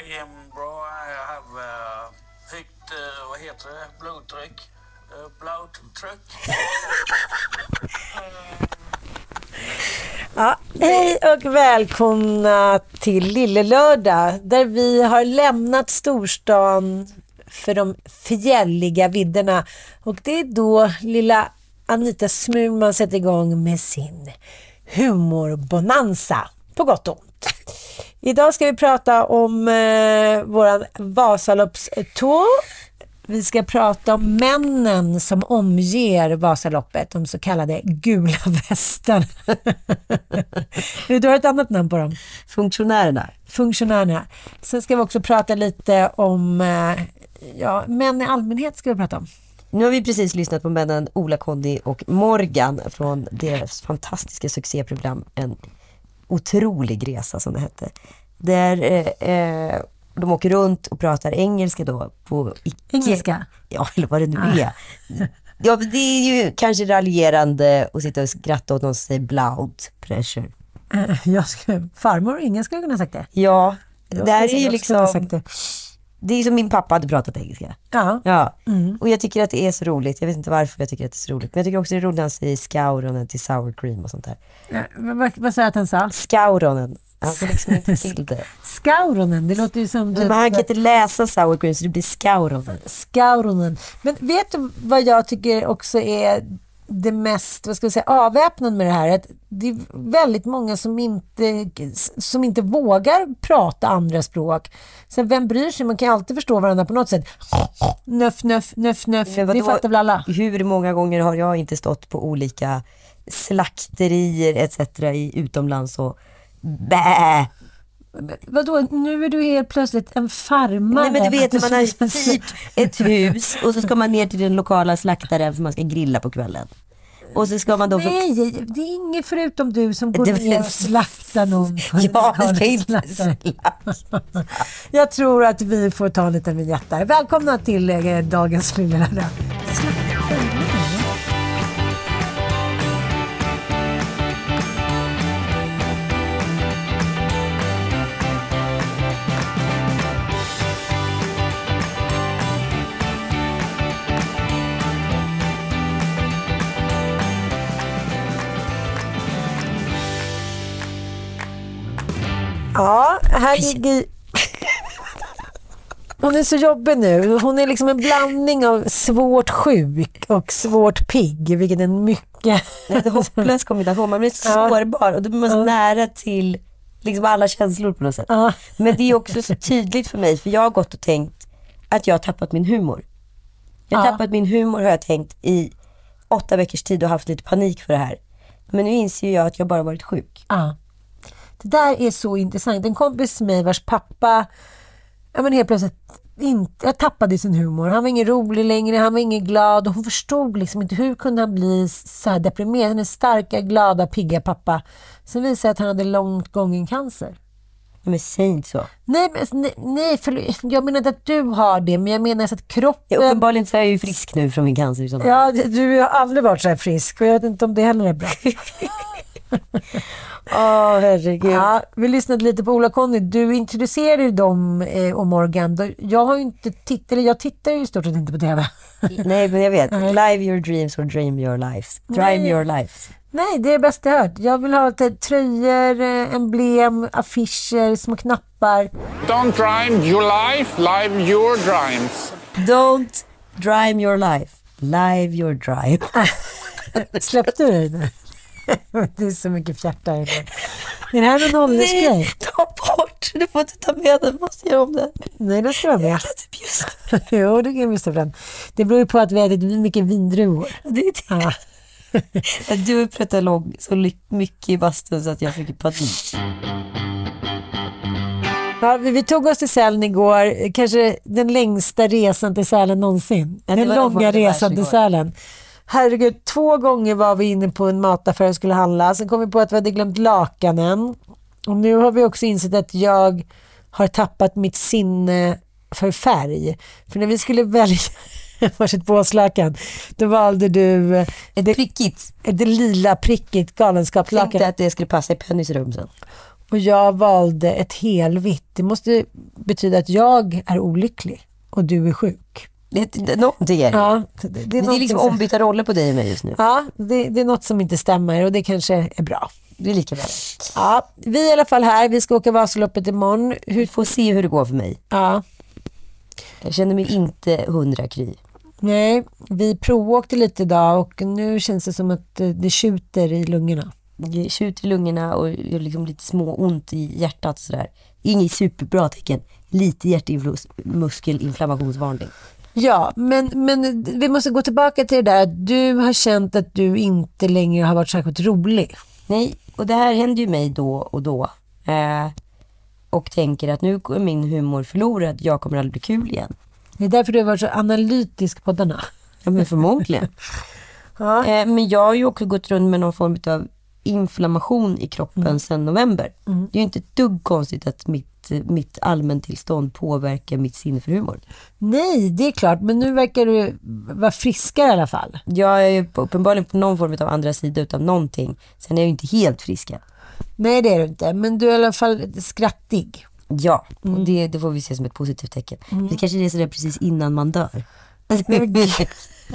I am bro. I have uh, högt, uh, vad heter det, blodtryck. Uh, blodtryck. Ja, hej och välkomna till Lille Lördag där vi har lämnat storstan för de fjälliga vidderna. Och det är då lilla Anita Smulman sätter igång med sin humorbonanza, på gott och ont. Idag ska vi prata om eh, våran Vasaloppstour. Vi ska prata om männen som omger Vasaloppet, de så kallade gula västarna. du har ett annat namn på dem. Funktionärerna. Funktionärerna. Sen ska vi också prata lite om eh, ja, män i allmänhet ska vi prata om. Nu har vi precis lyssnat på männen Ola Conny och Morgan från deras fantastiska succéprogram En otrolig resa som det hette. Där eh, eh, de åker runt och pratar engelska då på icke... Engelska? Ja, eller vad det nu är. Ja, det är ju kanske raljerande att sitta och skratta åt någon som säger blood pressure. Eh, Jag ska, farmor och ingen skulle kunna sagt det. Ja, Jag det här är skulle ju liksom... det. Det är som min pappa hade pratat engelska. Ja. Ja, Mm. och jag tycker att det är så roligt. Jag vet inte varför jag tycker att det är så roligt. Men jag tycker också det är roligt när han säger skauronen till sour cream och sånt där. Ja, Vad, vad sa jag att han sa? Skauronen. Han får liksom inte till det. Skauronen, det låter ju som... Men han kan inte läsa sour cream så det blir skauronen. Skauronen. Men vet du vad jag tycker också är det mest vad ska jag säga, avväpnande med det här? Att det är väldigt många som inte, som inte vågar prata andra språk. Så vem bryr sig? Man kan ju alltid förstå varandra på något sätt. Nöff, nöff, nöff, nöff. Det fattar väl alla? Hur många gånger har jag inte stått på olika slakterier etc. i utomlands och bä. Vadå, nu är du helt plötsligt en farmare. Nej men du vet när man har hyrt ett hus och så ska man ner till den lokala slaktaren för man ska grilla på kvällen. Och så ska man då... Nej, det är ingen förutom du som går Det- ner och slaktar någon. Ja, lokal ska inte slaktare. Jag tror att vi får ta en liten vignett där. Välkomna till eh, dagens Lilla Ja, här ligger... Hon är så jobbig nu. Hon är liksom en blandning av svårt sjuk och svårt pigg, vilket är mycket... Det är en hopplös kombination. Man blir så Ja. sårbar och då man så Ja. nära till liksom alla känslor på något sätt. Ja. Men det är också så tydligt för mig, för jag har gått och tänkt att jag har tappat min humor. Jag har Ja. tappat min humor har jag tänkt i åtta veckors tid och haft lite panik för det här. Men nu inser jag att jag bara varit sjuk. Ja. Det där är så intressant. En kompis till mig vars pappa ja, men helt plötsligt inte, jag tappade sin humor. Han var ingen rolig längre, han var ingen glad och hon förstod liksom inte hur kunde han bli så här deprimerad. Den starka, glada, pigga pappa. Sen visade det att han hade långt gången cancer. Men säg inte så. Nej, men, nej, nej jag menar inte att du har det, men jag menar så att kroppen... Ja, uppenbarligen så är jag ju frisk nu från min cancer. Ja, du har aldrig varit så här frisk och jag vet inte om det heller är bra. Åh herregud. Ja, vi lyssnade lite på Ola-Conny. Du introducerade ju dem eh, och Morgan. Jag har ju inte tittat, eller jag tittar ju i stort sett inte på TV. Nej men jag vet. Live your dreams or dream your lives. Drive Nej. your lives. Nej, det är det bästa jag hört. Jag vill ha lite tröjor, eh, emblem, affischer, små knappar. Don't drive your life, live your dreams. Don't drive your life, live your drive. Släppte du det nu? Det är så mycket fjärtar i det. Är det här någon åldersgrej? Nej, ta bort! Du får inte ta med den, måste göra om det. Nej, den ska vara med. Lite bjussig. Jo, det kan jag bjussa på den. Det beror ju på att vi har ätit mycket vindruvor. Det är det. Du pratade lång så mycket i bastun så att jag fick panik. Ja, vi, tog oss till Sälen igår, kanske den längsta resan till Sälen någonsin. Ja, den den långa resan till. Sälen. Herregud, två gånger var vi inne på en mataffär och skulle handla. Sen kom vi på att vi hade glömt lakanen. Och nu har vi också insett att jag har tappat mitt sinne för färg. För när vi skulle välja varsitt påslakan, då valde du eh, Ett det, prickigt. det lila prickigt galenskapslakan. Tänkte att det skulle passa i Pennys rum sen. Och jag valde ett helvitt. Det måste betyda att jag är olycklig och du är sjuk. Det, det, någonting är. Ja, det, det, är, det är liksom som- ombytta roller på dig och mig just nu. Ja, det, det är något som inte stämmer och det kanske är bra. Det är lika bra. Ja, vi är i alla fall här. Vi ska åka Vasaloppet imorgon. Vi Hur, får se hur det går för mig. ja, Jag känner mig inte hundra kry. nej, vi provåkte lite idag och nu känns det som att eh, det tjuter i lungorna. Det tjuter i lungorna och liksom lite små ont i hjärtat sådär. Inget superbra tecken. Lite hjärtmuskelinflammationsvarning. Ja, men, men vi måste gå tillbaka till det där du har känt att du inte längre har varit särskilt rolig. Nej, och det här händer ju mig då och då. Eh, och tänker att nu är min humor förlorad, jag kommer aldrig bli kul igen. Det är därför du har varit så analytisk på denna. Ja men förmodligen. Ja. eh, men jag har ju också gått runt med någon form av inflammation i kroppen sedan november. Det är ju inte ett dugg konstigt att mitt, mitt allmäntillstånd påverkar mitt sinne för humor. Nej, det är klart, men nu verkar du vara friskare i alla fall. Jag är på- uppenbarligen på någon form av andra sida utav någonting. Sen är jag ju inte helt frisk än. Nej, det är du inte, men du är i alla fall skrattig. Ja, och det, det får vi se som ett positivt tecken. Det kanske är sådär precis innan man dör.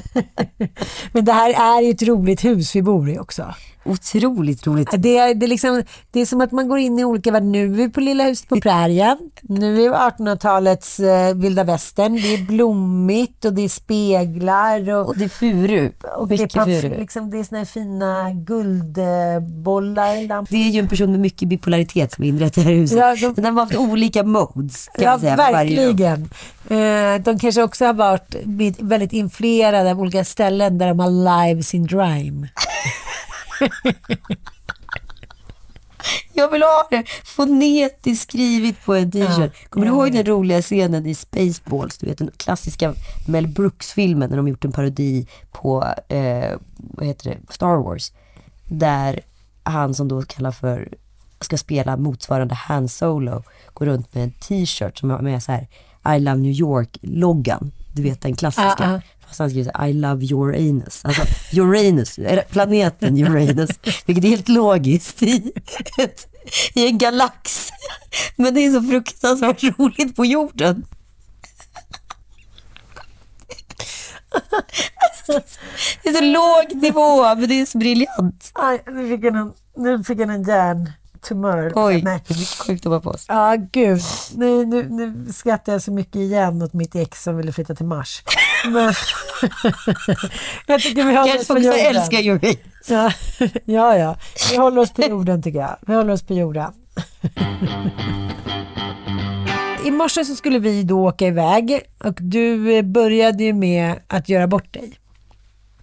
Men det här är ju ett roligt hus vi bor i också. Otroligt roligt. Det är, det, är liksom, det är som att man går in i olika världar. Nu är vi på Lilla huset på prärien. Nu är vi 1800-talets eh, vilda västern. Det är blommigt och det är speglar. Och, Och det är furu. och det är, furu. liksom, det är såna här fina guldbollar. lampor. Det är ju en person med mycket bipolaritet som inrett det här huset. Ja, de- Den har haft olika modes kan Ja, säga. verkligen. Eh, de kanske också har varit väldigt influerade av olika ställen där de har lives in Drime. Jag vill ha det fonetiskt skrivet på en t-shirt. Kommer du ihåg den roliga scenen i Spaceballs? Du vet den klassiska Mel Brooks-filmen när de gjort en parodi på, eh, vad heter det, Star Wars. Där han som då kallar för, ska spela motsvarande Han Solo, går runt med en t-shirt som har med så här I love New York-loggan. Du vet den klassiska. Ah, ah. Fast han skriver så här, I love Uranus. Alltså Uranus, planeten Uranus. Vilket är helt logiskt i, ett, i en galax. Men det är så fruktansvärt roligt på jorden. Det är så låg nivå, men det är så briljant. Aj, nu fick jag en, nu fick jag en hjärntumör. Oj, Nej. det blir sjukdomar på oss. Ja, gud. Nu, nu, nu skrattar jag så mycket igen åt mitt ex som ville flytta till Mars. Men jag tycker vi håller oss på jorden. älskar Uranus. Ja, ja, ja. Vi håller oss på jorden tycker jag. Vi håller oss på jorden. I morse så skulle vi då åka iväg och du eh, började ju med att göra bort dig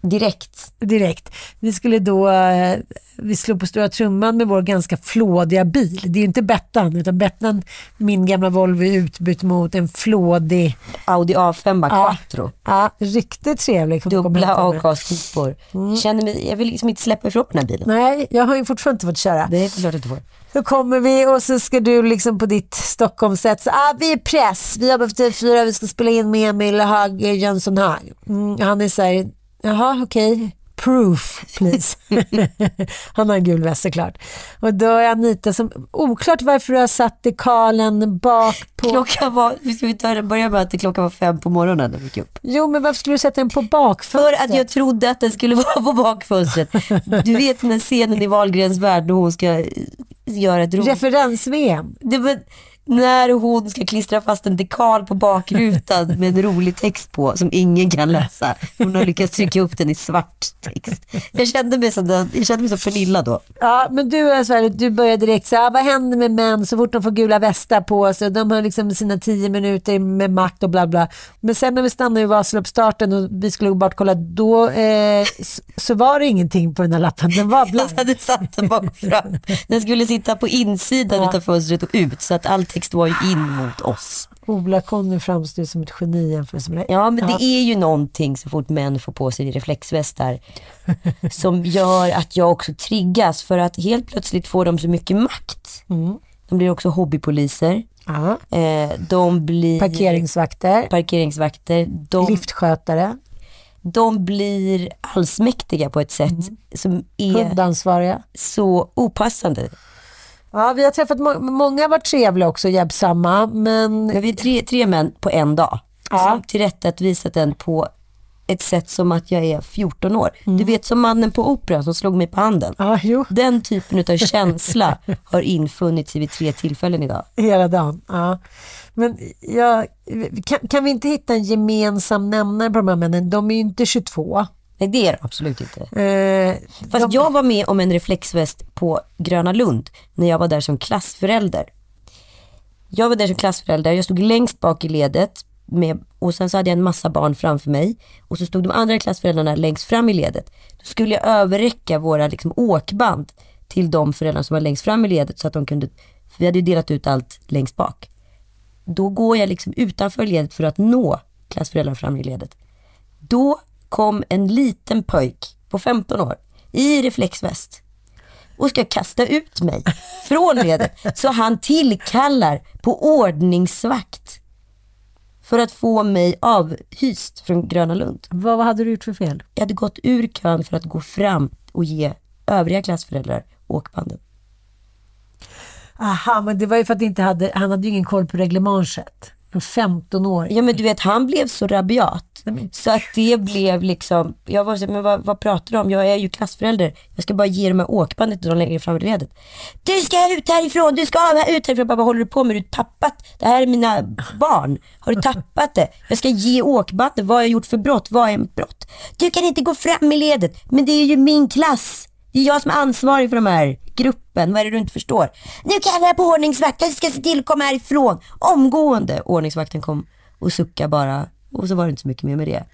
Direkt. direkt. Vi skulle då, eh, vi slog på stora trumman med vår ganska flådiga bil. Det är ju inte Bettan, utan Bettan, min gamla Volvo, är utbytt mot en flådig, Audi A5 Ja. Quattro. ja, riktigt trevlig. Dubbla. Känner mig, jag vill liksom inte släppa ifrån den här bilen. Nej, jag har ju fortfarande inte fått köra. Det är klart att du får. Så kommer vi och så ska du liksom på ditt Stockholmssätt. Ah, vi är press, vi jobbar för TV4, vi ska spela in med Emil Hag, Jönsson Hag. Mm, han är så här, jaha okej, Proof, please. Han har en gul väst såklart. Och då är Anita som, oklart varför du har satt dekalen bak på... Klockan var, vi ska vi börja med att det klockan var fem på morgonen när vi gick upp. Jo, men varför skulle du sätta den på bakfönstret? För att jag trodde att den skulle vara på bakfönstret. Du vet den här scenen i Wahlgrens värld när hon ska eh, göra ett roligt... Referens-VM. Det när hon ska klistra fast en dekal på bakrutan med en rolig text på som ingen kan läsa. Hon har lyckats trycka upp den i svart text. Jag kände mig som, den, jag kände mig som Pernilla då. Ja, men du, är så här, du börjar direkt säga, vad händer med män så fort de får gula västar på sig? De har liksom sina tio minuter med makt och bla bla. Men sen när vi stannade i Vasaloppsstarten och vi skulle bort kolla, då eh, så, så var det ingenting på den här lappen. Den var blank. Jag hade satt den bak fram. Den skulle sitta på insidan Ja. utav fönstret och ut så att text var ju in mot oss. Ola-Conny framstår som ett geni jämfört med dig. Ja, men det är ju någonting så fort män får på sig reflexvästar som gör att jag också triggas för att helt plötsligt får de så mycket makt. De blir också hobbypoliser. Ja. Eh, de blir Parkeringsvakter, parkeringsvakter. De, liftskötare, de blir allsmäktiga på ett sätt som är hundansvariga. så opassande. Ja, vi har träffat må- många, var trevliga också, hjälpsamma, men Men vi är tre, tre män på en dag Ja. som tillrättavisat den på ett sätt som att jag är 14 år. Du vet som mannen på operan som slog mig på handen. jo, Den typen av känsla har infunnit sig vid tre tillfällen idag. hela dagen. Ja. Men jag, kan, kan vi inte hitta en gemensam nämnare på de här männen? De är ju inte 22. Nej det är det absolut inte. Eh, Fast de, jag var med om en reflexväst på Gröna Lund när jag var där som klassförälder. Jag var där som klassförälder, jag stod längst bak i ledet med, och sen så hade jag en massa barn framför mig och så stod de andra klassföräldrarna längst fram i ledet. Då skulle jag överräcka våra liksom, åkband till de föräldrar som var längst fram i ledet så att de kunde, för vi hade ju delat ut allt längst bak. Då går jag liksom utanför ledet för att nå klassföräldrar fram i ledet. Då kom en liten pojk på 15 år i reflexväst och ska kasta ut mig från ledet. Så han tillkallar på ordningsvakt för att få mig avhyst från Gröna Lund. vad, vad hade du gjort för fel? Jag hade gått ur kön för att gå fram och ge övriga klassföräldrar åkbanden. Aha, men det var ju för att inte hade, han hade ju ingen koll på reglementet. En 15 år. Ja men du vet, han blev så rabiat. Så att det blev liksom, jag var så men vad, vad pratar du om? Jag är ju klassförälder. Jag ska bara ge dem här åkbandet till de längre fram i ledet. Du ska ut härifrån, du ska ut härifrån. Pappa, vad håller du på med? Har du tappat? Det här är mina barn. Har du tappat det? Jag ska ge åkbandet. Vad har jag gjort för brott? Vad är ett brott? Du kan inte gå fram i ledet. Men det är ju min klass. Det är jag som är ansvarig för de här gruppen. Vad är det du inte förstår? Nu kallar jag på ordningsvakten. Jag ska se till att komma härifrån. Omgående. Ordningsvakten kom och suckade bara. Och så var det inte så mycket mer med det.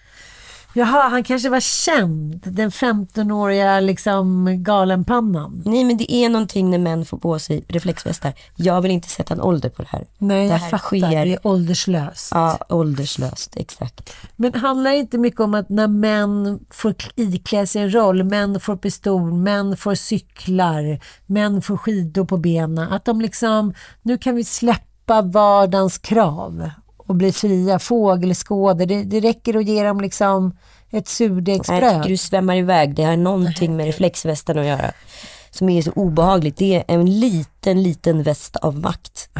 Jaha, han kanske var känd. Den 15-åriga liksom galenpannan. Nej men det är någonting när män får på sig reflexvästar. Jag vill inte sätta en ålder på det här. Nej, det jag här fattar. sker Det är ålderslöst. ja, ålderslöst, exakt. Men handlar det inte mycket om att när män får iklä sig en roll, män får pistol, män får cyklar, män får skidor på benen, att de liksom, nu kan vi släppa vardagens krav och bli fria fågelskådor. Det, det räcker att ge dem liksom ett Nej, jag surdegsbröd. tycker du svämmar iväg. Det har någonting med reflexvästen att göra. Som är så obehagligt. Det är en liten, liten väst av makt.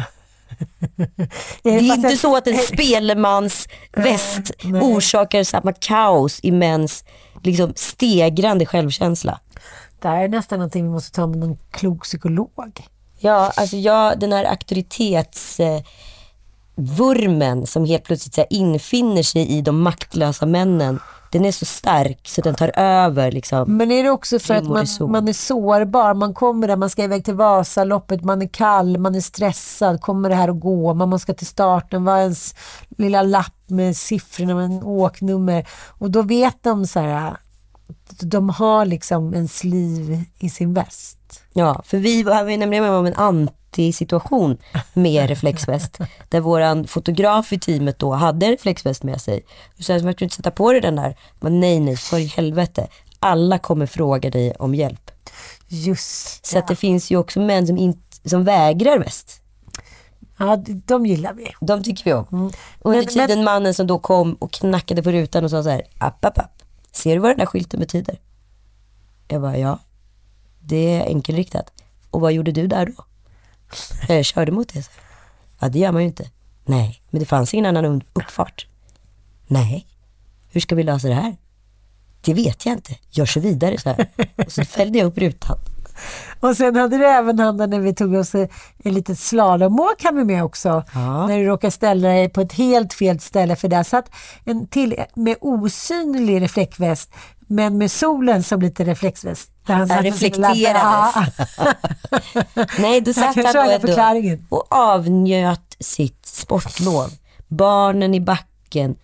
Det är inte så att en spelmans väst orsakar samma kaos i mäns liksom, stegrande självkänsla. Det här är nästan någonting vi måste ta med någon klok psykolog. Ja, alltså jag, den här auktoritetsvurmen eh, vurmen som helt plötsligt så här, infinner sig i de maktlösa männen. Den är så stark så den tar över liksom. Men är det också för att man, man är sårbar? Man kommer där, man ska iväg till Vasaloppet, man är kall, man är stressad. Kommer det här att gå? Man ska till starten, vad är ens lilla lapp med siffrorna, med en åknummer. Och då vet de så här, de har liksom ens liv i sin väst. Ja, för vi var nämligen med om en antisituation med reflexväst. där våran fotograf i teamet då hade reflexväst med sig. Och så här, man kunde inte sätta på dig den där. Men nej, nej, för i helvete. Alla kommer fråga dig om hjälp. Just Så att det finns ju också män som, inte, som vägrar väst. Ja, de gillar vi. De tycker vi om. Under Mm. Men- tiden mannen som då kom och knackade på rutan och sa så här, app, app, app. Ser du vad den där skylten betyder? Jag bara, ja. Det är enkelriktat. Och vad gjorde du där då? Jag körde mot det. Ja, det gör man ju inte. Nej, men det fanns ingen annan uppfart. Nej, hur ska vi lösa det här? Det vet jag inte. Jag kör vidare så här. Och så fällde jag upp rutan. Och sen hade du även han där när vi tog oss en litet slalomåk han med, med också. Ja. När du råkade ställa dig på ett helt fel ställe för där satt en till med osynlig reflexväst men med solen som lite reflexväst. Där han Ja, reflekterades. Nej, då satt han köra då och avnjöt sitt sportlov. Barnen i backen.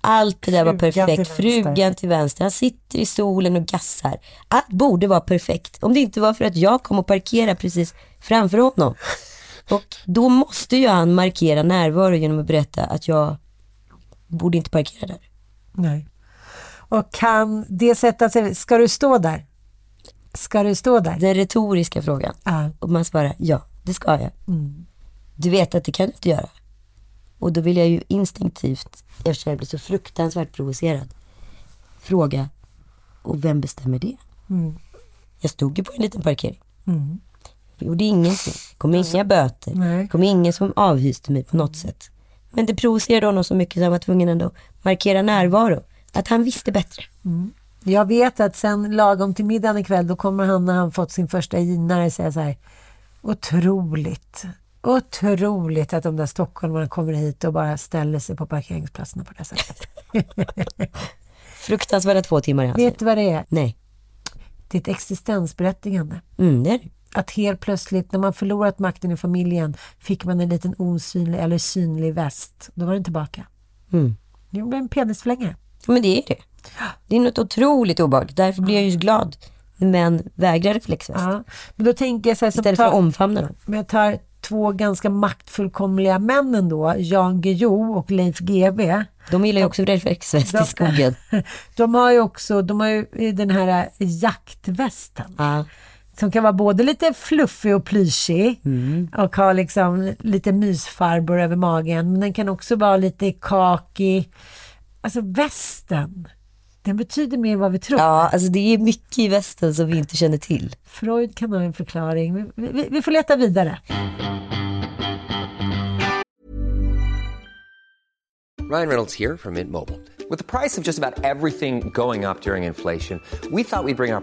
Allt det där var Frugan perfekt. Frugan till vänster. Han sitter i solen och gassar. Allt borde vara perfekt. Om det inte var för att jag kom och parkerade precis framför honom. Och då måste ju han markera närvaro genom att berätta att jag borde inte parkera där. Nej. Och kan det sätta sig, ska du stå där? Ska du stå där? Den retoriska frågan. Ja. Och man svarar ja, det ska jag. Mm. Du vet att det kan du inte göra. Och då vill jag ju instinktivt, eftersom jag blir så fruktansvärt provocerad, fråga, och vem bestämmer det? Mm. Jag stod ju på en liten parkering. Mm. Jag gjorde ingenting. Det kom inga böter. Nej. Det kom ingen som avhyste mig på något sätt. Men det provocerade honom så mycket så han var tvungen ändå att markera närvaro. Att han visste bättre. Jag vet att sen lagom till middagen ikväll då kommer han när han fått sin första ginare säga så här Otroligt, otroligt att de där stockholmarna kommer hit och bara ställer sig på parkeringsplatserna på det sättet. Fruktansvärda två timmar i hans vet du vad det är? Nej. Ett existensberättigande. Mm, det är det. Att helt plötsligt när man förlorat makten i familjen fick man en liten osynlig eller synlig väst. Då var den tillbaka. Mm. Det blev en penisförlängare. Men det är det. Det är något otroligt obehagligt. Därför blir jag ju glad när män vägrar reflexväst. Ja. Men då tänker jag så här, Istället för att tar- omfamna dem. Men jag tar två ganska maktfullkomliga män ändå, Jan Guillou och Leif GW. De gillar ju också reflexväst i skogen. De har ju också de har ju den här jaktvästen. Ja. Som kan vara både lite fluffig och plyschig och ha liksom lite mysfarbror över magen. Men den kan också vara lite kaki. Alltså västen, den betyder mer än vad vi tror. ja, alltså det är mycket i västen som vi inte känner till. Freud kan ha en förklaring. Vi, vi, vi får leta vidare. Ryan Reynolds here from Mint Mobile. With the price of just about everything going up during inflation, we thought we'd bring our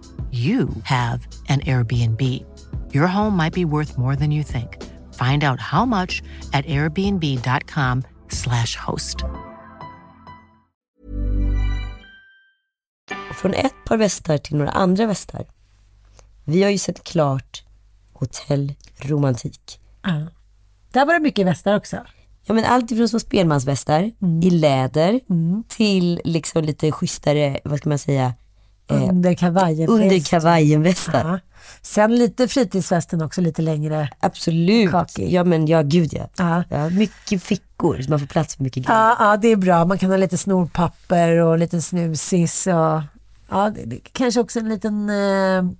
you have an Airbnb. Your home might be worth more than you think. Find out how much at airbnb.com/slash host. Från ett par västar till några andra västar. Vi har ju sett klart Hotell Romantik. Ja. Där var det mycket västar också. Ja men allt ifrån små spelmansvästar i läder till liksom lite schysstare, vad ska man säga, Under kavajen. under väst. kavajen-västar. Ja. Sen lite fritidsvästen också, lite längre. Absolut. Kakig. Ja men ja, gud ja. Ja. ja. Mycket fickor så man får plats för mycket grejer. Ja, ja, det är bra. Man kan ha lite snorpapper och lite snusis. Och, ja, det, det, kanske också en liten, eh,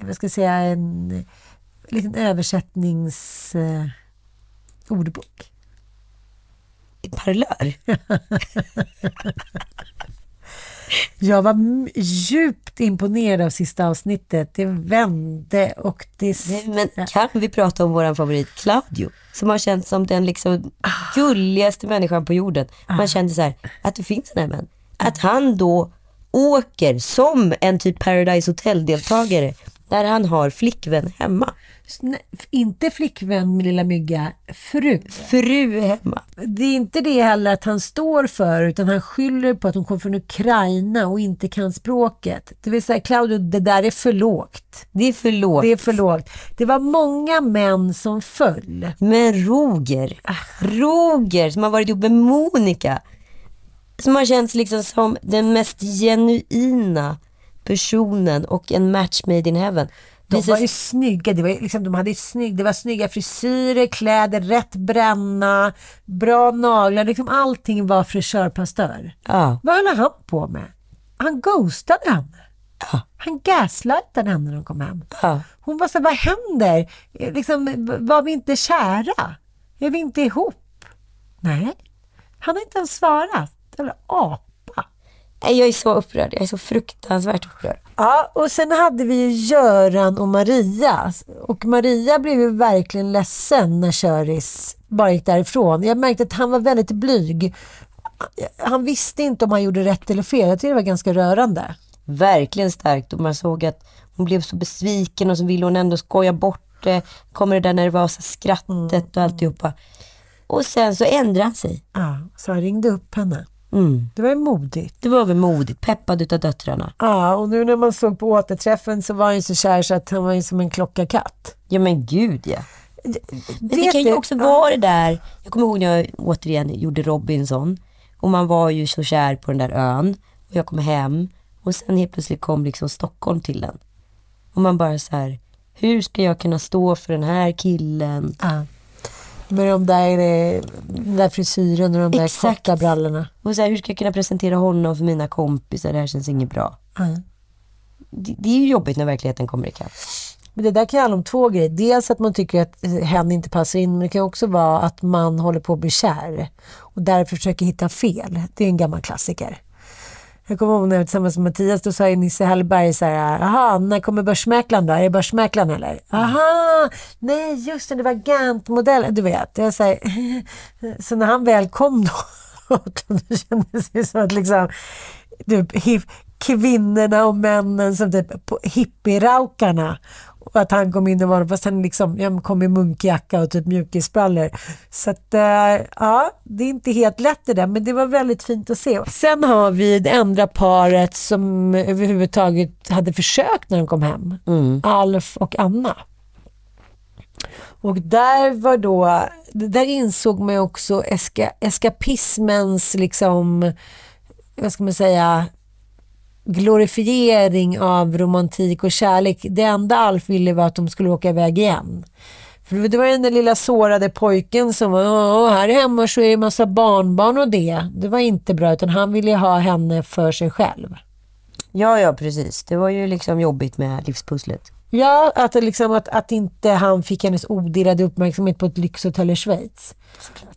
vad ska jag säga, en liten översättnings... Eh, ordbok. Parlör. Jag var djupt imponerad av sista avsnittet. Det vände och det... Men kan vi prata om våran favorit Claudio? Som har känts som den liksom gulligaste människan på jorden. Man kände så här, att det finns en här. Att han då åker som en typ Paradise Hotel-deltagare När han har flickvän hemma. Nej, inte flickvän med lilla mygga, fru. Fru hemma. Det är inte det heller att han står för utan han skyller på att hon kommer från Ukraina och inte kan språket. Det vill säga Claudio, det där är för lågt. Det är för lågt. Det är för lågt. Det var många män som föll. Men Roger, Roger som har varit ihop med Monica. Som har känts liksom som den mest genuina personen och en match made in heaven. De var ju snygga, det var liksom, de hade snygg, det var snygga frisyrer, kläder, rätt bränna, bra naglar, liksom allting var frisörpastör. Ja. Vad höll han på med? Han ghostade henne. Han gaslightade henne när de kom hem. Ja. Hon var så vad händer? Liksom, var vi inte kära? Är vi inte ihop? Nej, han har inte ens svarat. Eller apa. Nej, Jag är så upprörd, jag är så fruktansvärt upprörd. Ja, och sen hade vi ju Göran och Maria. Och Maria blev ju verkligen ledsen när Köris bara gick därifrån. Jag märkte att han var väldigt blyg. Han visste inte om han gjorde rätt eller fel. Jag tycker det var ganska rörande. Verkligen starkt och man såg att hon blev så besviken och så ville hon ändå skoja bort det. Kommer det där nervösa skrattet och alltihopa. Och sen så ändrade han sig. Ja, så han ringde upp henne. Mm. Det var ju modigt. Det var väl modigt, peppad utav döttrarna. Ja, och nu när man såg på återträffen så var han ju så kär så att han var ju som en klockarkatt. Ja men gud ja. Men det Vet kan ju också vara det där, jag kommer ihåg när jag återigen gjorde Robinson och man var ju så kär på den där ön och jag kom hem och sen helt plötsligt kom liksom Stockholm till en. Och man bara så här, hur ska jag kunna stå för den här killen? Ja. Med de där, eh, den där frisyren och de där Exakt. korta brallorna. Och så här, hur ska jag kunna presentera honom för mina kompisar? Det här känns inget bra. Ja. Det, det är ju jobbigt när verkligheten kommer ikapp. Men det där kan handla om två grejer. Dels att man tycker att hen inte passar in, men det kan också vara att man håller på att bli kär och därför försöker hitta fel. Det är en gammal klassiker. Jag kommer ihåg när jag var tillsammans med Mattias, då sa Nisse Hallberg så här, aha, när kommer börsmäklaren då? Är det börsmäklaren eller? Aha, nej just det, det var Gant-modellen, du vet. Jag säger, så när han väl kom då, då kändes det som att liksom, typ, kvinnorna och männen som typ hippieraukarna och att han kom in och var fast han liksom, ja, men kom i munkjacka och typ mjukisbrallor. Så att, eh, ja, det är inte helt lätt det där, men det var väldigt fint att se. Sen har vi det andra paret som överhuvudtaget hade försökt när de kom hem. Alf och Anna. Och där var då, där insåg man också eska, eskapismens liksom, vad ska man säga, glorifiering av romantik och kärlek. Det enda Alf ville var att de skulle åka iväg igen. För det var den där lilla sårade pojken som var, "Åh, här hemma så är det massa barnbarn och det. Det var inte bra, utan han ville ha henne för sig själv. Ja, ja precis. Det var ju liksom jobbigt med livspusslet. Ja, att, liksom, att, att inte han fick hennes odelade uppmärksamhet på ett lyxhotell i Schweiz.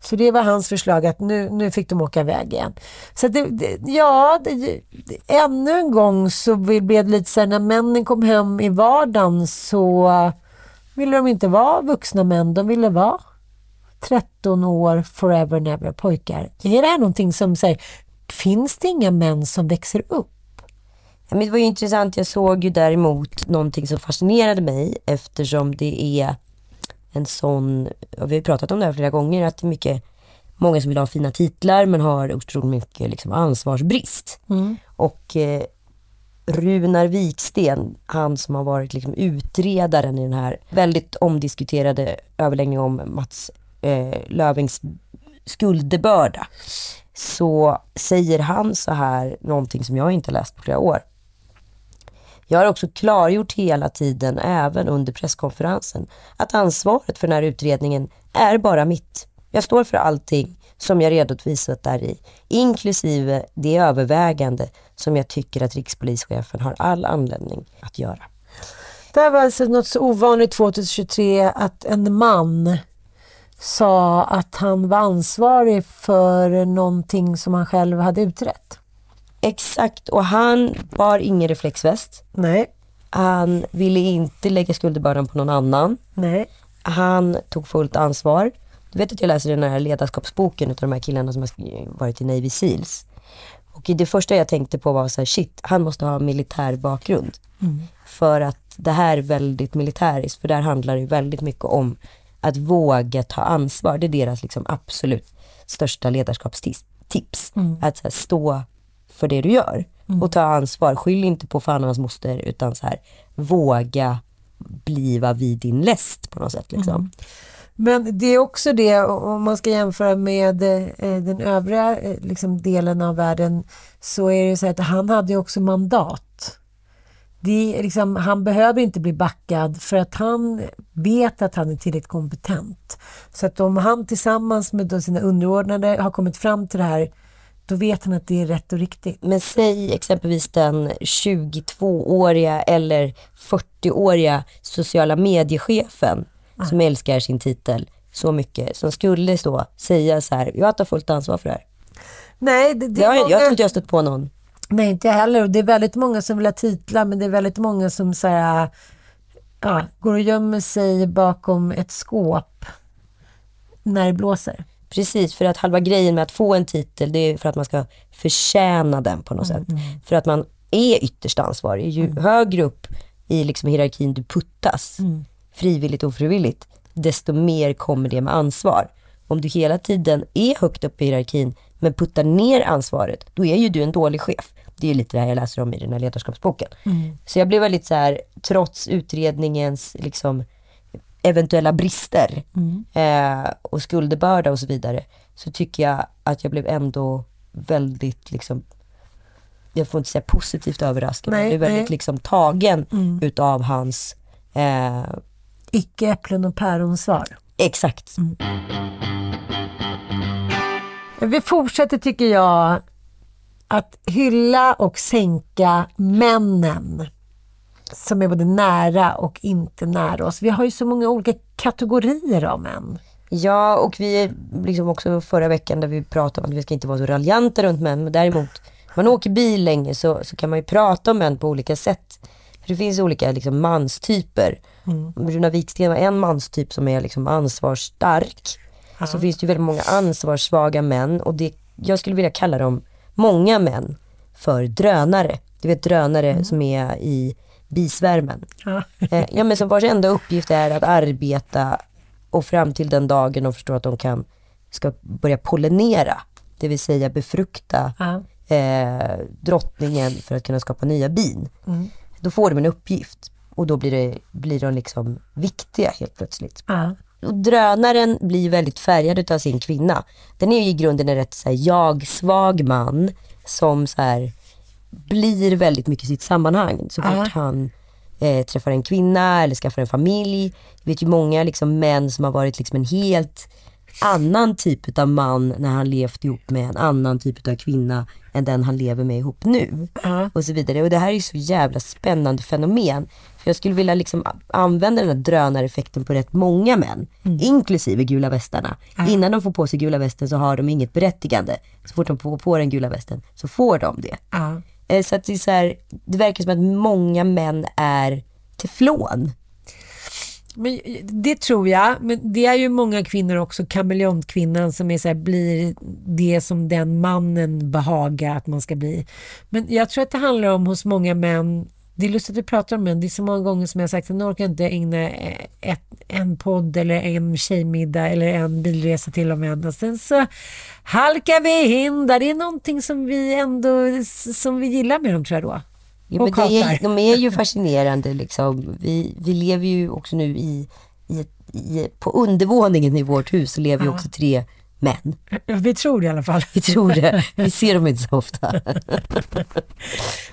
Så det var hans förslag att nu, nu fick de åka iväg igen. Så det, det, ja, det, ännu en gång så blev det lite så här, när männen kom hem i vardagen så ville de inte vara vuxna män, de ville vara 13 år forever never pojkar. Är det här någonting som säger, finns det inga män som växer upp? Men det var ju intressant, jag såg ju däremot någonting som fascinerade mig eftersom det är en sån, och vi har ju pratat om det här flera gånger, att det är mycket, många som vill ha fina titlar men har otroligt mycket liksom ansvarsbrist. Och eh, Runar Viksten, han som har varit liksom utredaren i den här väldigt omdiskuterade överläggningen om Mats eh, Lövings skuldebörda, så säger han så här, någonting som jag inte läst på flera år. Jag har också klargjort hela tiden, även under presskonferensen, att ansvaret för den här utredningen är bara mitt. Jag står för allting som jag redovisat där i, inklusive det övervägande som jag tycker att rikspolischefen har all anledning att göra. Det här var alltså något så ovanligt 2023 att en man sa att han var ansvarig för någonting som han själv hade utrett. Exakt, och han bar ingen reflexväst. Nej, Han ville inte lägga skuldbördan på någon annan. nej. Han tog fullt ansvar. Du vet att jag läser den här ledarskapsboken av de här killarna som har varit i Navy Seals. Och det första jag tänkte på var så här, shit, han måste ha militär bakgrund. För att det här är väldigt militäriskt, för där handlar det väldigt mycket om att våga ta ansvar. Det är deras liksom absolut största ledarskapstips. Att så här, stå för det du gör och ta ansvar. Skyll inte på fan och hans moster utan så här, våga bliva vid din läst på något sätt. Liksom. Men det är också det, om man ska jämföra med eh, den övriga eh, liksom, delen av världen, så är det så att han hade ju också mandat. Det är liksom, han behöver inte bli backad för att han vet att han är tillräckligt kompetent. Så att om han tillsammans med sina underordnade har kommit fram till det här, då vet han att det är rätt och riktigt. Men säg exempelvis den 22-åriga eller 40-åriga sociala mediechefen som älskar sin titel så mycket, som skulle stå säga så här, jag tar fullt ansvar för det här. Nej, det, det Jag, är jag många- tror inte jag stött på någon. Nej, inte jag heller. Och Det är väldigt många som vill ha titlar, men det är väldigt många som så här, ja, går och gömmer sig bakom ett skåp när det blåser. Precis, för att halva grejen med att få en titel det är för att man ska förtjäna den på något sätt. För att man är ytterst ansvarig. Ju högre upp i liksom hierarkin du puttas, frivilligt och ofrivilligt, desto mer kommer det med ansvar. Om du hela tiden är högt upp i hierarkin men puttar ner ansvaret, då är ju du en dålig chef. Det är lite det här jag läser om i den här ledarskapsboken. Så jag blev väldigt så här, trots utredningens liksom, eventuella brister eh, och skuldbörda och så vidare, så tycker jag att jag blev ändå väldigt, liksom, jag får inte säga positivt överraskad, men Nej, jag blev väldigt nej. liksom tagen utav hans, eh, Icke äpplen och päronsvar. exakt, Vi fortsätter tycker jag att hylla och sänka männen som är både nära och inte nära oss. Vi har ju så många olika kategorier av män. Ja, och vi liksom också förra veckan där vi pratade om att vi ska inte vara så raljanta runt män, men däremot, man åker bil länge så, så kan man ju prata om män på olika sätt. För det finns olika liksom, manstyper. Bruna Wiksten var en manstyp som är liksom ansvarsstark. Så finns det ju väldigt många ansvarssvaga män och det, jag skulle vilja kalla dem, många män, för drönare. Du vet drönare som är i bisvärmen. Ja. Eh, ja men som vars enda uppgift är att arbeta och fram till den dagen de förstår att de kan, ska börja pollinera. Det vill säga befrukta Ja. eh, drottningen för att kunna skapa nya bin. Då får de en uppgift och då blir, det, blir de liksom viktiga helt plötsligt. Ja. Och drönaren blir väldigt färgad av sin kvinna. Den är ju i grunden en rätt så här, jag-svag man som så här, blir väldigt mycket sitt sammanhang. Så fort Ja. han eh, träffar en kvinna eller skaffar en familj. Jag vet ju många liksom, män som har varit liksom en helt annan typ av man när han levt ihop med en annan typ av kvinna än den han lever med ihop nu. Och så vidare. Och det här är ju så jävla spännande fenomen. För jag skulle vilja liksom använda den här drönareffekten på rätt många män, inklusive gula västarna. Innan de får på sig gula västen så har de inget berättigande. Så fort de får på den gula västen så får de det. Ja. Eh, så att det, är så här, det verkar som att många män är teflon. Men eh, det tror jag, men det är ju många kvinnor också, kameleontkvinnan som är så här, blir det som den mannen behagar att man ska bli. Men jag tror att det handlar om hos många män, det är lustigt att vi pratar om män, det är så många gånger som jag har sagt att nu orkar jag inte ägna eh, ett, en podd eller en tjejmiddag eller en bilresa till om en och sen så halkar vi in där. Det är någonting som vi ändå som vi gillar med dem tror jag då. Ja, Och men det är, de är ju fascinerande liksom. Vi, vi lever ju också nu i, i, i på undervåningen i vårt hus så lever ju också tre män. Vi tror det i alla fall. Vi tror det. Vi ser dem inte så ofta.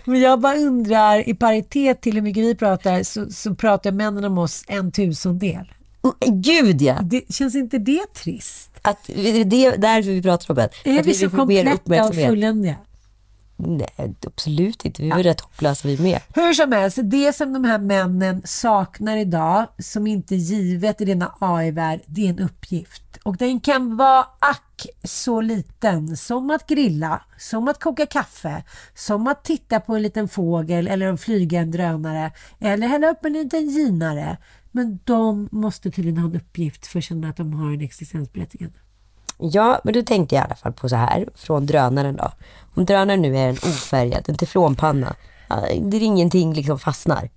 Men jag bara undrar, i paritet till hur mycket vi pratar så, så pratar männen om oss en tusendel. Oh, gud ja! Det, känns inte det trist? Att, det är därför vi pratar om det. Är Att vi så kompletta och fulländiga? Nej, absolut inte. Vi är väl rätt hopplösa vi med. Hur som helst, det som de här männen saknar idag, som inte är givet i denna AI-värld, det är en uppgift. Och den kan vara ack så liten, som att grilla, som att koka kaffe, som att titta på en liten fågel eller en flyga en drönare, eller hälla upp en liten ginare. Men de måste tydligen ha en uppgift för att känna att de har en existensberättigande. Ja, men då tänkte jag i alla fall på så här, från drönaren då. Om drönaren nu är en ofärgad, en teflonpanna, där ingenting liksom fastnar.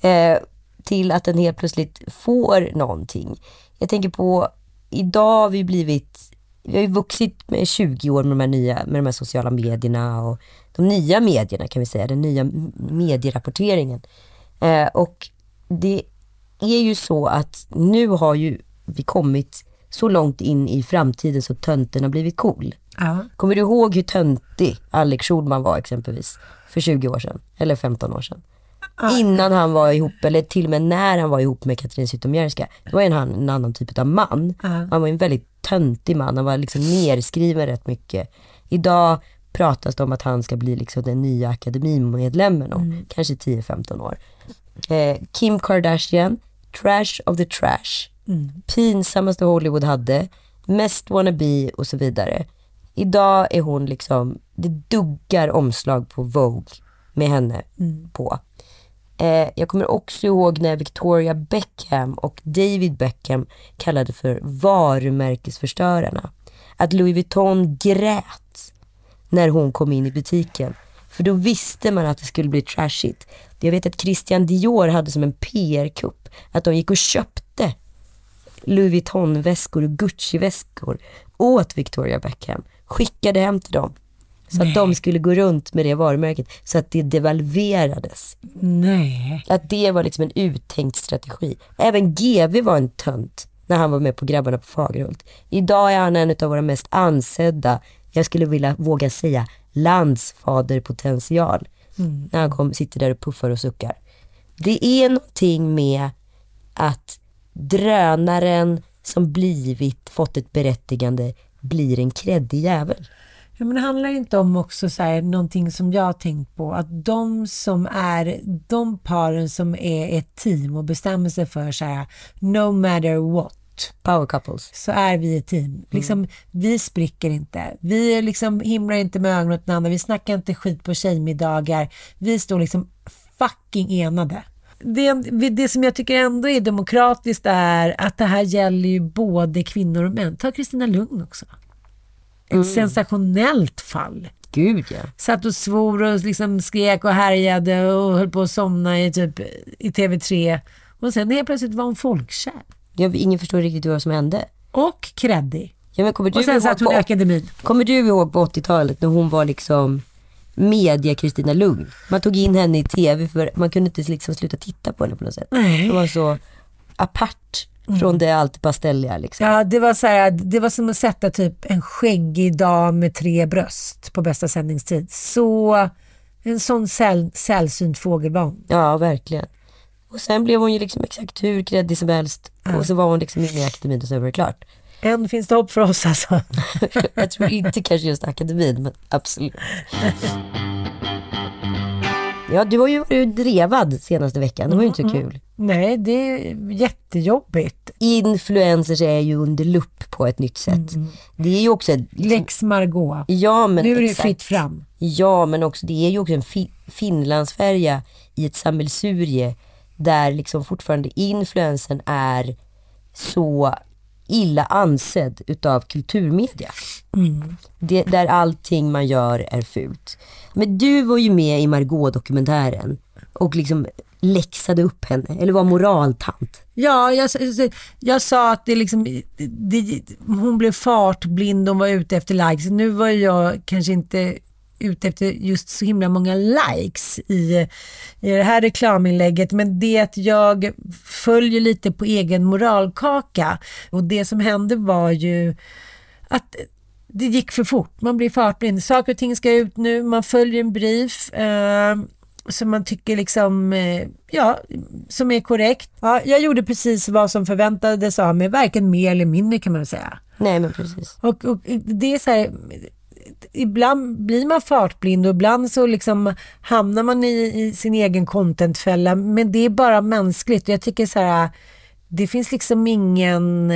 Eh, till att den helt plötsligt får någonting. Jag tänker på, idag har vi blivit, vi har ju vuxit med 20 år med de här nya, med de här sociala medierna och de nya medierna kan vi säga, den nya medierapporteringen. Eh, och det är ju så att nu har ju vi kommit så långt in i framtiden så tönten har blivit cool. Ja. Kommer du ihåg hur töntig Alex Schulman var exempelvis för 20 år sedan? Eller 15 år sedan? Innan han var ihop, eller till och med när han var ihop med Katrin Zytomierska, då var han en annan typ av man. Han var en väldigt töntig man, han var liksom nerskriven rätt mycket. Idag pratas det om att han ska bli liksom den nya akademimedlemmen om kanske 10-15 år. Eh, Kim Kardashian, trash of the trash. Pinsammaste Hollywood hade, mest wannabe och så vidare. Idag är hon liksom, det duggar omslag på Vogue med henne på. Eh, jag kommer också ihåg när Victoria Beckham och David Beckham kallade för varumärkesförstörarna. Att Louis Vuitton grät när hon kom in i butiken. För då visste man att det skulle bli trashigt. Jag vet att Christian Dior hade som en PR-kupp att de gick och köpte Louis Vuitton-väskor och Gucci-väskor åt Victoria Beckham. Skickade hem till dem. Så att de skulle gå runt med det varumärket så att det devalverades. Nej. Att det var liksom en uttänkt strategi. Även GV var en tönt när han var med på Grabbarna på Fagerhult. Idag är han en av våra mest ansedda, jag skulle vilja våga säga landsfaderpotential. När han kom, sitter där och puffar och suckar. Det är någonting med att drönaren som blivit, fått ett berättigande, blir en kreddig jävel. Ja, men det handlar inte om också så här, någonting som jag har tänkt på, att de som är, de paren som är ett team och bestämmer sig för så här, no matter what, Power couples. så är vi ett team. Liksom, Vi spricker inte. Vi liksom himlar inte med ögonen åt den andra. Vi snackar inte skit på tjejmiddagar. Vi står liksom fucking enade. Det, det som jag tycker ändå är demokratiskt är att det här gäller ju både kvinnor och män. Ta Kristina Lugn också. Ett sensationellt fall. Gud ja. Satt och svor och liksom skrek och härjade och höll på att somna i, typ, i TV3. Och sen helt plötsligt var hon folkkär. Jag, ingen förstår riktigt vad som hände. Och kreddig. Ja, men kommer, du Och sen satt hon på, i akademin. kommer du ihåg på 80-talet när hon var liksom media Kristina Lugn? Man tog in henne i TV för man kunde inte liksom sluta titta på henne på något sätt. Nej. Hon var så apart från det allt pastelliga liksom. Ja, det var, så här, det var som att sätta typ en skäggig dam med tre bröst på bästa sändningstid. Så en sån säll, sällsynt fågel var hon. Ja, verkligen. Och sen blev hon ju liksom exakt hur kreddig som helst. Och så var hon liksom inne i akademin och så var det klart. Än finns det hopp för oss alltså. Jag tror inte kanske just akademin, men absolut. Ja, du har ju varit drevad senaste veckan. Det var ju inte så kul. Nej, det är jättejobbigt. Influencers är ju under lupp på ett nytt sätt. Det är ju också ett... Liksom, Lex Margot. ja, men Nu är det exakt. fritt fram. Ja, men också det är ju också en fi- Finlandsfärja i ett sammelsurie där liksom fortfarande influensen är så illa ansedd utav kulturmedia. Det, där allting man gör är fult. Men du var ju med i Margot-dokumentären och liksom läxade upp henne, eller var moraltant. Ja, jag, jag sa att det liksom, det, hon blev fartblind, hon var ute efter likes. Nu var jag kanske inte ute efter just så himla många likes i, i det här reklaminlägget, men det att jag följer lite på egen moralkaka. Och det som hände var ju att det gick för fort. Man blir fartblind. Saker och ting ska ut nu, man följer en brief. Eh, som man tycker liksom, eh, ja, som är korrekt. Ja, jag gjorde precis vad som förväntades av mig, varken mer eller mindre kan man väl säga. Nej men precis. Och, och det är så här, ibland blir man fartblind och ibland så liksom hamnar man i, i sin egen contentfälla, men det är bara mänskligt. Jag tycker så här, det finns liksom ingen,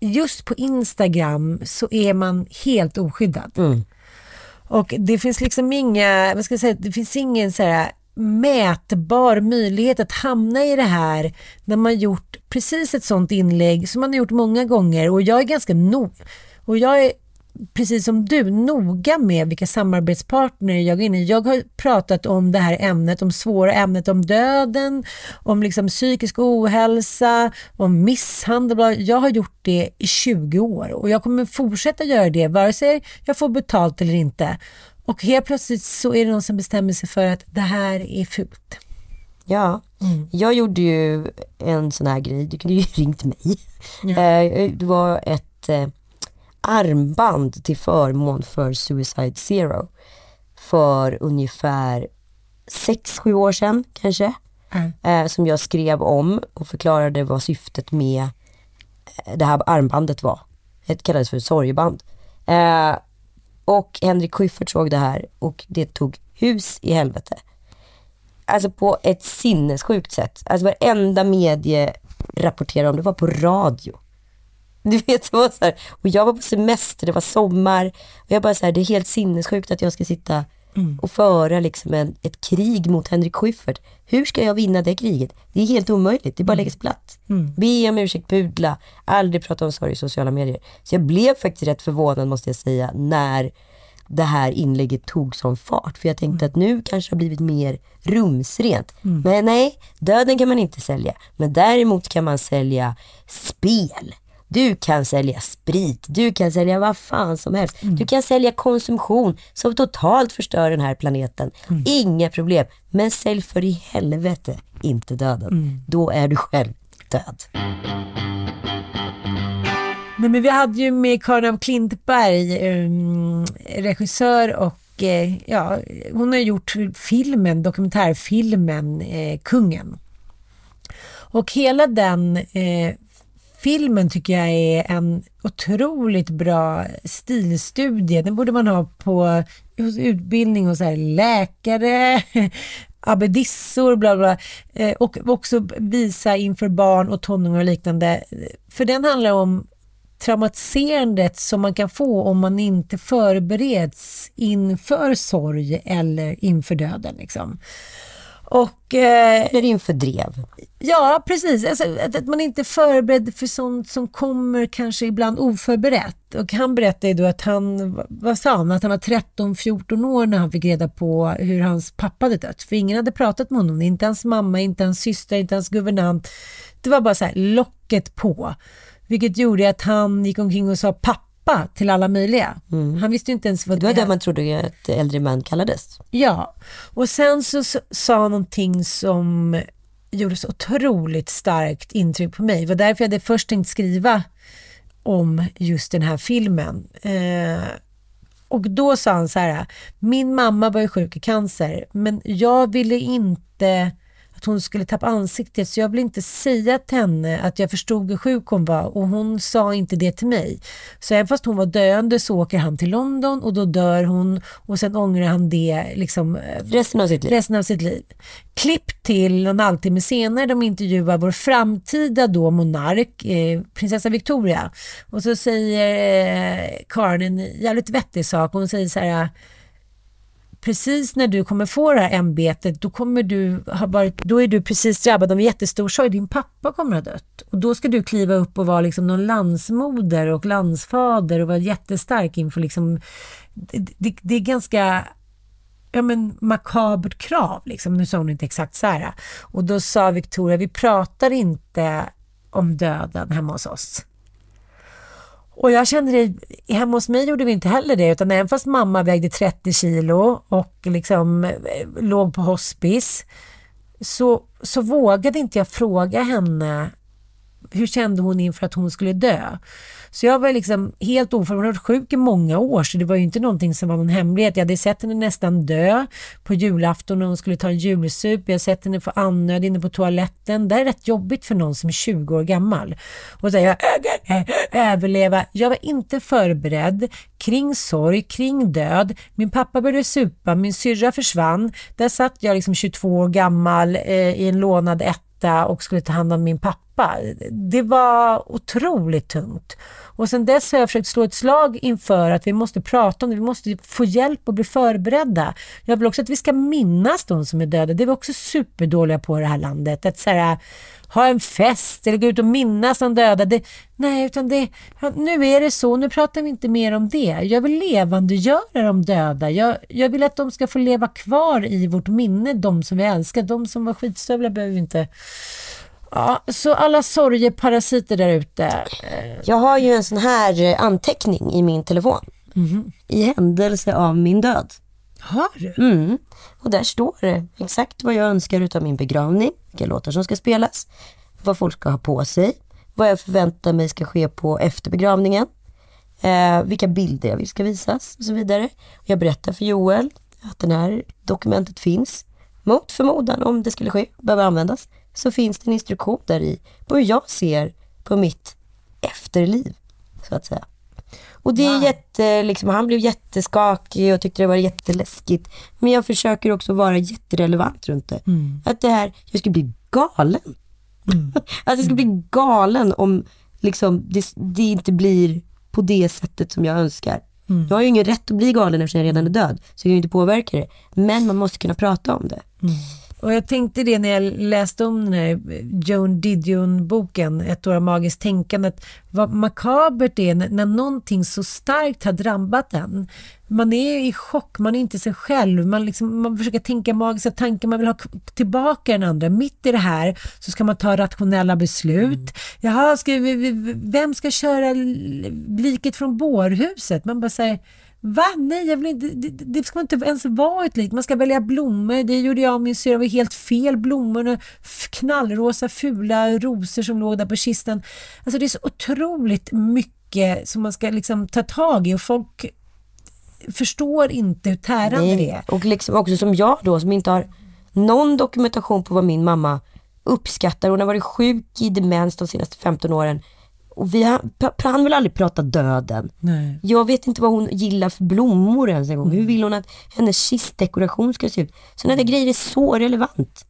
just på Instagram så är man helt oskyddad. Och det finns liksom inga, vad ska jag säga, det finns ingen så här mätbar möjlighet att hamna i det här när man gjort precis ett sånt inlägg som man har gjort många gånger och jag är ganska no Och jag är precis som du, noga med vilka samarbetspartner jag går in i. Jag har pratat om det här ämnet, om svåra ämnet om döden, om liksom psykisk ohälsa, om misshandel. Jag har gjort det i 20 år och jag kommer fortsätta göra det vare sig jag får betalt eller inte. Och helt plötsligt så är det någon som bestämmer sig för att det här är fult. Ja, mm. jag gjorde ju en sån här grej, du kunde ju ringt mig. Ja. Eh, det var ett eh, armband till förmån för Suicide Zero för ungefär 6-7 år sedan kanske. Mm. Eh, som jag skrev om och förklarade vad syftet med eh, det här armbandet var. Det kallades för sorgeband. Eh, och Henrik Schyffert såg det här och det tog hus i helvete. Alltså på ett sinnessjukt sätt. Alltså varenda medie rapporterade om det, var på radio. Du vet, det var så här, och jag var på semester, det var sommar. Och jag bara så här, det är helt sinnessjukt att jag ska sitta mm. och föra liksom en, ett krig mot Henrik Schyffert. Hur ska jag vinna det kriget? Det är helt omöjligt, det är bara lägga sig platt. Mm. Be om ursäkt, pudla, aldrig prata om sorg i sociala medier. Så jag blev faktiskt rätt förvånad måste jag säga, när det här inlägget tog som fart. För jag tänkte mm. att nu kanske det har blivit mer rumsrent. Mm. Men nej, döden kan man inte sälja. Men däremot kan man sälja spel. Du kan sälja sprit, du kan sälja vad fan som helst. Mm. Du kan sälja konsumtion som totalt förstör den här planeten. Mm. Inga problem. Men sälj för i helvete inte döden. Mm. Då är du själv död. Nej, men vi hade ju med Karin af Klintberg, um, regissör och eh, ja, hon har gjort filmen, dokumentärfilmen eh, Kungen. Och hela den eh, filmen tycker jag är en otroligt bra stilstudie. Den borde man ha på utbildning hos läkare, abbedissor, bla bla. Eh, och också visa inför barn och tonåringar och liknande. För den handlar om traumatiserandet som man kan få om man inte förbereds inför sorg eller inför döden. Liksom. Och, eh, Eller inför drev. Ja, precis. Alltså, att, att, man inte är förberedd för sånt som kommer kanske ibland oförberett. Och han berättade då att han, vad sa han, att han var 13-14 år när han fick reda på hur hans pappa hade dött. För ingen hade pratat med honom, inte hans mamma, inte hans syster, inte hans guvernant. Det var bara så här, locket på. Vilket gjorde att han gick omkring och sa pappa pappa till alla möjliga. Mm. Han visste ju inte ens vad det var. Det var det man trodde att äldre man kallades. Ja, och sen så sa han någonting som gjorde så otroligt starkt intryck på mig. Det var därför jag hade först tänkt skriva om just den här filmen. Eh, och då sa han så här, min mamma var ju sjuk i cancer, men jag ville inte att hon skulle tappa ansiktet så jag ville inte säga till henne att jag förstod hur sjuk hon var och hon sa inte det till mig. Så även fast hon var döende så åker han till London och då dör hon och sen ångrar han det liksom, eh, resten, av sitt liv. resten av sitt liv. Klipp till någon halvtimme senare, de intervjuar vår framtida då monark, eh, prinsessa Victoria. Och så säger eh, Karin en jävligt vettig sak. Hon säger så här precis när du kommer få det här ämbetet, då, kommer du ha varit, då är du precis drabbad av en jättestor sorg. Din pappa kommer ha dött. Och då ska du kliva upp och vara liksom någon landsmoder och landsfader och vara jättestark inför liksom, det, det, det är ganska ja, men makabert krav. Liksom. Nu sa hon inte exakt så här. Och då sa Victoria, vi pratar inte om döden hemma hos oss. Och jag kände det, hemma hos mig gjorde vi inte heller det, utan även fast mamma vägde 30 kilo och liksom eh, låg på hospice, så, så vågade inte jag fråga henne hur kände hon inför att hon skulle dö? Så jag var liksom helt oförberedd. Sjuk i många år så det var ju inte någonting som var någon hemlighet. Jag hade sett henne nästan dö på julafton när hon skulle ta en julsup. Jag har sett henne få andnöd inne på toaletten. Det är rätt jobbigt för någon som är 20 år gammal. Och säga överleva. Jag var inte förberedd kring sorg, kring död. Min pappa började supa, min syrra försvann. Där satt jag liksom 22 år gammal eh, i en lånad etta och skulle ta hand om min pappa släppa. Det var otroligt tungt. Och sen dess har jag försökt slå ett slag inför att vi måste prata om det, vi måste få hjälp och bli förberedda. Jag vill också att vi ska minnas de som är döda. Det är vi också superdåliga på i det här landet. Att så här, ha en fest eller gå ut och minnas de döda. Det, nej, utan det, nu är det så. Nu pratar vi inte mer om det. Jag vill levandegöra de döda. Jag, jag vill att de ska få leva kvar i vårt minne, de som vi älskar. De som var skitstövlar behöver vi inte Ja, så alla sorgeparasiter där ute. Jag har ju en sån här eh, anteckning i min telefon. Mhm. I händelse av min död. Har du? Mm. Och där står det exakt vad jag önskar utav min begravning, vilka låtar som ska spelas, vad folk ska ha på sig, vad jag förväntar mig ska ske på efter begravningen, eh, vilka bilder jag vill ska visas och så vidare. Jag berättar för Joel att det här dokumentet finns. Mot förmodan, om det skulle ske, behöver användas, så finns det en instruktion där i på hur jag ser på mitt efterliv, så att säga. Och det är jätte, liksom, han blev jätteskakig och tyckte det var jätteläskigt. Men jag försöker också vara jätterelevant runt det. Att det här, jag skulle bli galen. att jag skulle bli galen om liksom, det, det inte blir på det sättet som jag önskar. Jag har ju ingen rätt att bli galen eftersom jag redan är död. Så jag kan ju inte påverka det. Men man måste kunna prata om det. Och jag tänkte det när jag läste om den här Joan Didion-boken, Ett år av magiskt tänkande, att vad makabert det är när, när någonting så starkt har drabbat en. Man är i chock, man är inte sig själv, man, liksom, man försöker tänka magiska tankar, man vill ha tillbaka den andra. Mitt i det här så ska man ta rationella beslut. Jaha, ska vi, vem ska köra liket från bårhuset? Man bara säger Va? Nej, jag vill inte, det, det ska inte ens vara ett lik. Man ska välja blommor. Det gjorde jag och min syrra. Var helt fel blommor. Knallrosa fula rosor som låg där på kistan. Alltså det är så otroligt mycket som man ska liksom ta tag i och folk förstår inte hur tärande det är. Och liksom också som jag då som inte har någon dokumentation på vad min mamma uppskattar. Hon har varit sjuk i demens de senaste 15 åren. Och vi har, han vill aldrig prata döden. Nej. Jag vet inte vad hon gillar för blommor ens en gång. Hur vill hon att hennes kistdekoration ska se ut? Sådana där grejer är så relevant.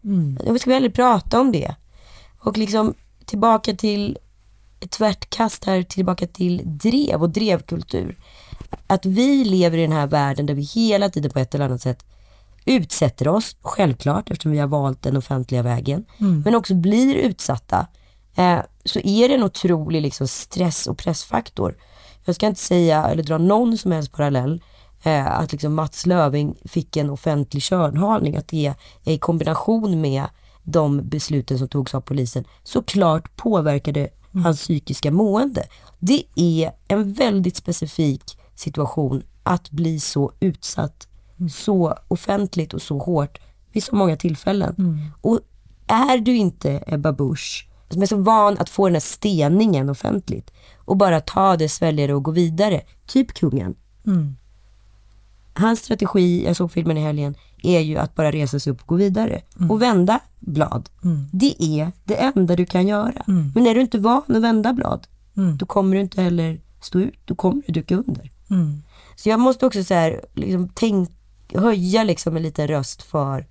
Vi ska väl aldrig prata om det. Och liksom tillbaka till ett tvärtkast här, tillbaka till drev och drevkultur. Att vi lever i den här världen där vi hela tiden på ett eller annat sätt utsätter oss, självklart eftersom vi har valt den offentliga vägen, men också blir utsatta, eh, så är det en otrolig liksom, stress och pressfaktor. Jag ska inte säga, eller dra någon som helst parallell, eh, att liksom Mats Löving fick en offentlig körnhalning, att det är i kombination med de besluten som togs av polisen, såklart påverkade hans psykiska mående. Det är en väldigt specifik situation att bli så utsatt så offentligt och så hårt vid så många tillfällen. Och är du inte Ebba Busch, som är så van att få den här steningen offentligt. Och bara ta det, svälja det och gå vidare, typ kungen. Hans strategi, jag såg filmen i helgen, är ju att bara resa sig upp och gå vidare. Och vända blad. Det är det enda du kan göra. Men är du inte van att vända blad, då kommer du inte heller stå ut, då kommer du duka under. Så jag måste också så här, liksom tänk, höja liksom en liten röst för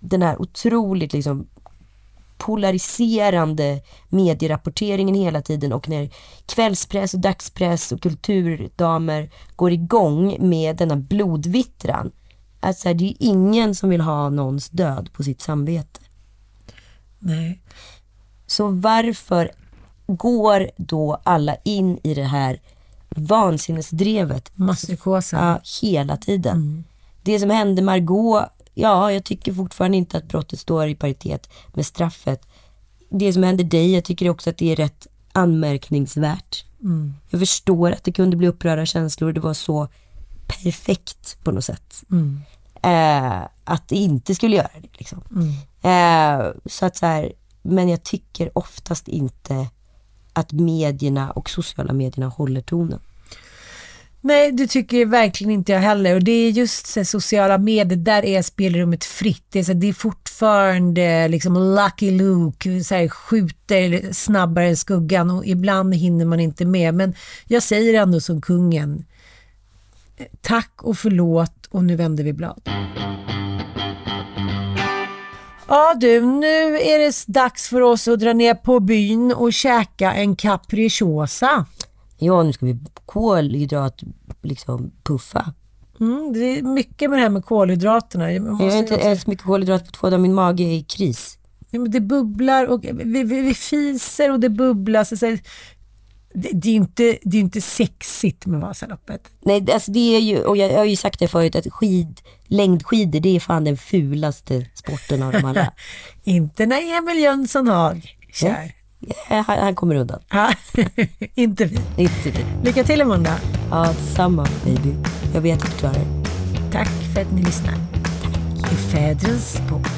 den här otroligt liksom polariserande medierapporteringen hela tiden och när kvällspress och dagspress och kulturdamer går igång med denna blodvittran. Alltså det är ju ingen som vill ha någons död på sitt samvete. Nej. Så varför går då alla in i det här vansinnesdrevet? Masspsykosen. Ja, hela tiden. Det som hände Margot, ja, jag tycker fortfarande inte att brottet står i paritet med straffet. Det som hände dig, jag tycker också att det är rätt anmärkningsvärt. Jag förstår att det kunde bli upprörda känslor, det var så perfekt på något sätt. Eh, att det inte skulle göra det. Liksom. Eh, så att så här, men jag tycker oftast inte att medierna och sociala medierna håller tonen. Nej, det tycker verkligen inte jag heller. Och det är just så sociala medier, där är spelrummet fritt. Det är, så det är fortfarande liksom Lucky Luke, så här, skjuter snabbare än skuggan och ibland hinner man inte med. Men jag säger ändå som kungen, tack och förlåt och nu vänder vi blad. Ja du, nu är det dags för oss att dra ner på byn och käka en capricciosa. Ja, nu ska vi kolhydrat liksom puffa. Mm, det är mycket med det här med kolhydraterna. Jag, Jag har inte ätit så mycket kolhydrat på två dagar, min mage är i kris. Ja, men det bubblar och vi, vi, vi fiser och det bubblar. Så, så, det, det, är inte, det är inte sexigt med Vasaloppet. Nej, alltså det är ju, och jag, jag har ju sagt det förut, att skid, längdskidor det är fan den fulaste sporten av dem alla. inte när Emil Jönsson Haag kör. Ja, han, han kommer undan. Ja, inte vi. Inte vi. Lycka till imorgon då. Ja, samma baby. Jag vet att du klarar det. Tack för att ni lyssnar. I fädrens spår.